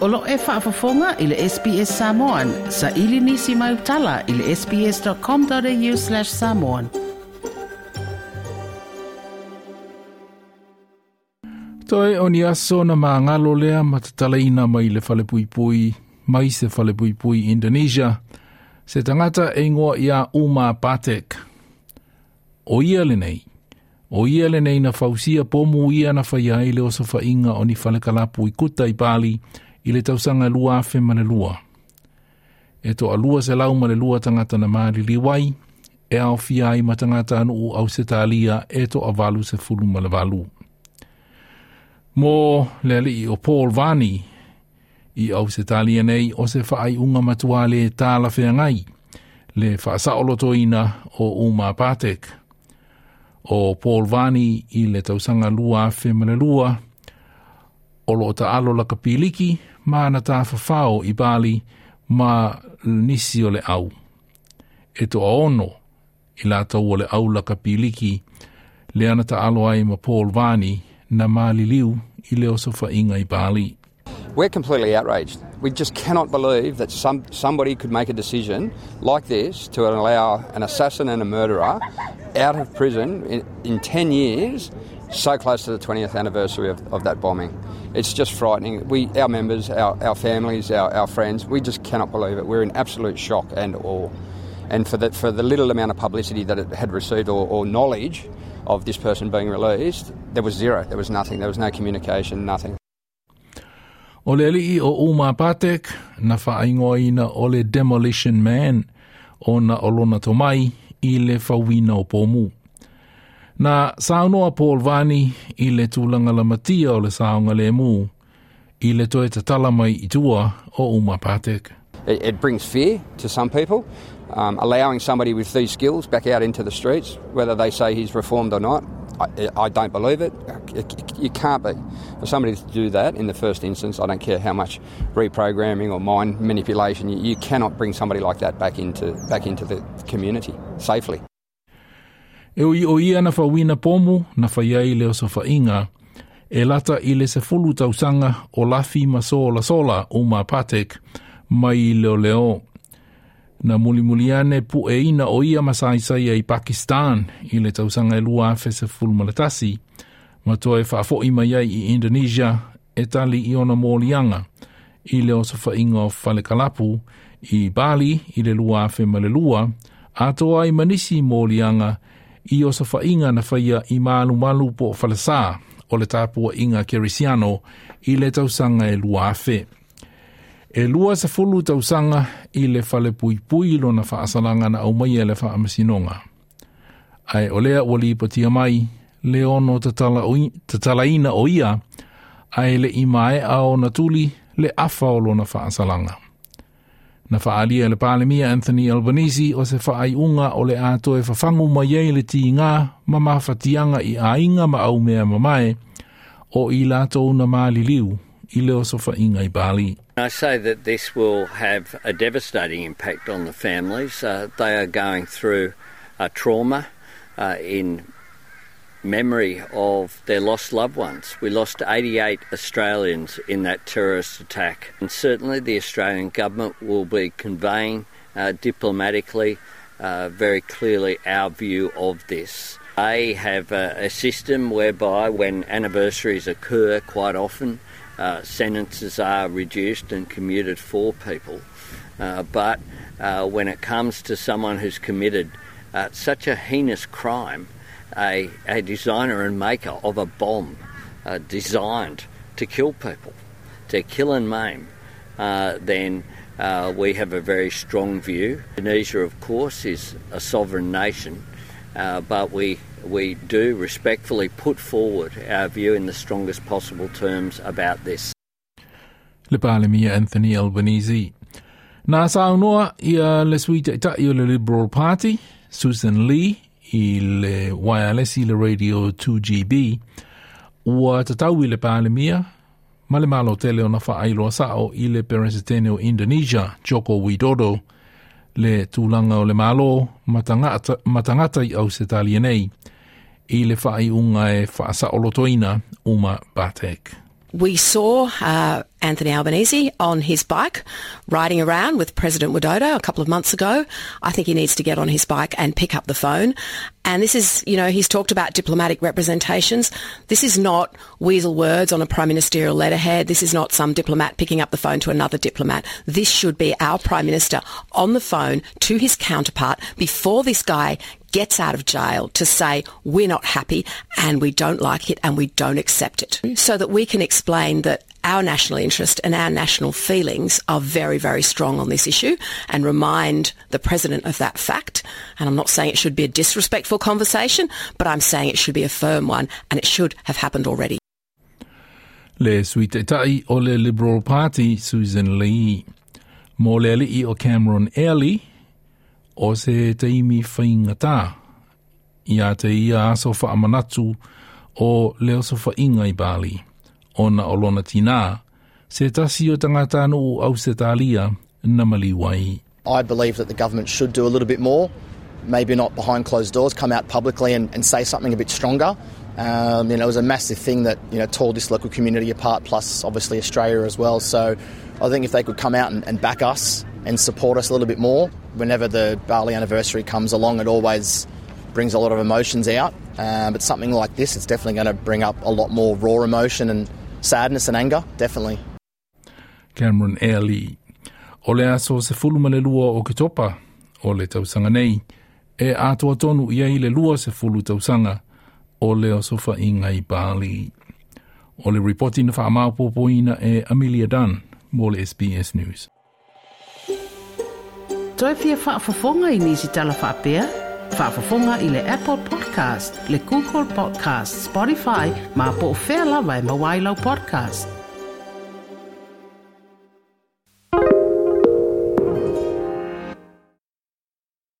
Olo e whaafafonga i le SPS Samoan. Sa ili nisi mai utala i le sps.com.au slash samoan. Toi o ni aso na maa ngalo lea matatalaina mai le fale pui pui, mai se fale pui pui Indonesia. Se tangata e ngoa ia Uma Patek. O ia le nei. O ia le nei na fausia pomu ia na whaiai i le osa whainga o ni fale kalapu i kuta i Bali, i le tausanga lua afe ma le lua. E toʻalua se lau ma le lua tangata na maari liwai, e aofia ai ma tagata anu au se talia e toʻavalu se fulu ma le valu. Mo le alii i o Paul Vani, i au se talia nei o se faaiʻuga unga matua le ngai, le faasaʻolotoina olotoina o Uma Patek. O Paul Vani i le tausaga lua afe ma le lua, o lo ta alo la kapiliki, ma na ta fafao i Bali ma nisi o le au. E to ono i la tau o le au la kapiliki le ana ta alo ai ma Paul Vani na maliliu i le osofa inga i Bali. We're completely outraged. We just cannot believe that some, somebody could make a decision like this to allow an assassin and a murderer out of prison in, in 10 years, so close to the 20th anniversary of, of that bombing. It's just frightening. We, our members, our, our families, our, our friends, we just cannot believe it. We're in absolute shock and awe. And for the, for the little amount of publicity that it had received or, or knowledge of this person being released, there was zero. There was nothing. There was no communication, nothing. O le alii o Umar Patek, na o le Demolition Man, o na olona tomai i le whawina o pōmu. Na saunoa Paul Vani i le tūlanga la matia o le saonga le mu, i le te i tua o Umar Patek. It, it brings fear to some people, um, allowing somebody with these skills back out into the streets, whether they say he's reformed or not. I, I don't believe it. You can't be. For somebody to do that in the first instance, I don't care how much reprogramming or mind manipulation, you, you cannot bring somebody like that back into, back into the community safely. E ui o ia na whawina pomu na whaiai leo sa whainga, e lata i le se fulu tausanga o lafi ma sola sola o ma patek mai leo leo. Na mulimuliane pu e ina o ia masaisai i Pakistan i le tausanga e lua fe se fulu malatasi, ma toa e whaafo i mai ai i Indonesia e tali i ona mōlianga. I leo sa whainga o Fale Kalapu i Bali i le lua fe ma le lua, a toa i manisi mōlianga i o sa whainga na whaia i malu malu po falasa o le tāpua inga kerisiano i le tausanga e lua afe. E lua sa fulu tausanga i le fale pui pui lo na whaasalanga na au mai e le whaamasinonga. Ai olea wali patia mai, le ono te ina o ia, ai le imae ao na tuli le afa o lo na whaasalanga. Na whaalia le pālemia Anthony Albanese o se whaaiunga o le ato e whawhangu mai ei le ti ngā ma mawhatianga i ainga ma au mea mamae o i lato na māli liu i leo so whainga i Bali. I say that this will have a devastating impact on the families. Uh, they are going through a trauma uh, in memory of their lost loved ones. We lost 88 Australians in that terrorist attack. And certainly the Australian government will be conveying uh, diplomatically uh, very clearly our view of this. They have a, a system whereby when anniversaries occur quite often, uh, sentences are reduced and commuted for people. Uh, but uh, when it comes to someone who's committed uh, such a heinous crime, a, a designer and maker of a bomb uh, designed to kill people, to kill and maim, uh, then uh, we have a very strong view. Indonesia, of course, is a sovereign nation, uh, but we, we do respectfully put forward our view in the strongest possible terms about this. Anthony Albanese. Nā saunoa ia le suita ita i o le Liberal Party, Susan Lee, i le wireless i le radio 2GB ua tatau i le palemia ma le malo tele ona faailoa sao i le peresetene o Indonesia Joko Widodo le tulaga o le malo ma tagata i au se talia nei i le faaiʻuga e faasaʻolotoina uma Batek. We saw uh, Anthony Albanese on his bike riding around with President Widodo a couple of months ago. I think he needs to get on his bike and pick up the phone. And this is, you know, he's talked about diplomatic representations. This is not weasel words on a prime ministerial letterhead. This is not some diplomat picking up the phone to another diplomat. This should be our prime minister on the phone to his counterpart before this guy gets out of jail to say we're not happy and we don't like it and we don't accept it so that we can explain that our national interest and our national feelings are very, very strong on this issue and remind the President of that fact. And I'm not saying it should be a disrespectful conversation, but I'm saying it should be a firm one and it should have happened already. Le suite tai o le Liberal Party, Susan Lee. Mo ali o Cameron Early, o se. Ia te ia aso o leo so i Bali. tina, se tasi o tangata au se talia na mali wai. I believe that the government should do a little bit more, maybe not behind closed doors, come out publicly and, and say something a bit stronger. Um, you know, it was a massive thing that you know tore this local community apart, plus obviously Australia as well. So I think if they could come out and, and back us and support us a little bit more, whenever the Bali anniversary comes along, it always brings a lot of emotions out. Uh, but something like this, it's definitely going to bring up a lot more raw emotion and sadness and anger, definitely. Cameron Airley. O le aso se fulu le lua o ke topa, o le tausanga nei, e ato tonu ia i le lua se fulu tausanga, o le o sofa inga Bali. O le reporting na wha poina e Amelia Dunn, mo le SBS News. Toe fia whaafafonga i nisi tala whaapea? Whaafafonga i le Apple Podcast, le Google Podcast, Spotify, ma po o whea lawa e mawailau podcast.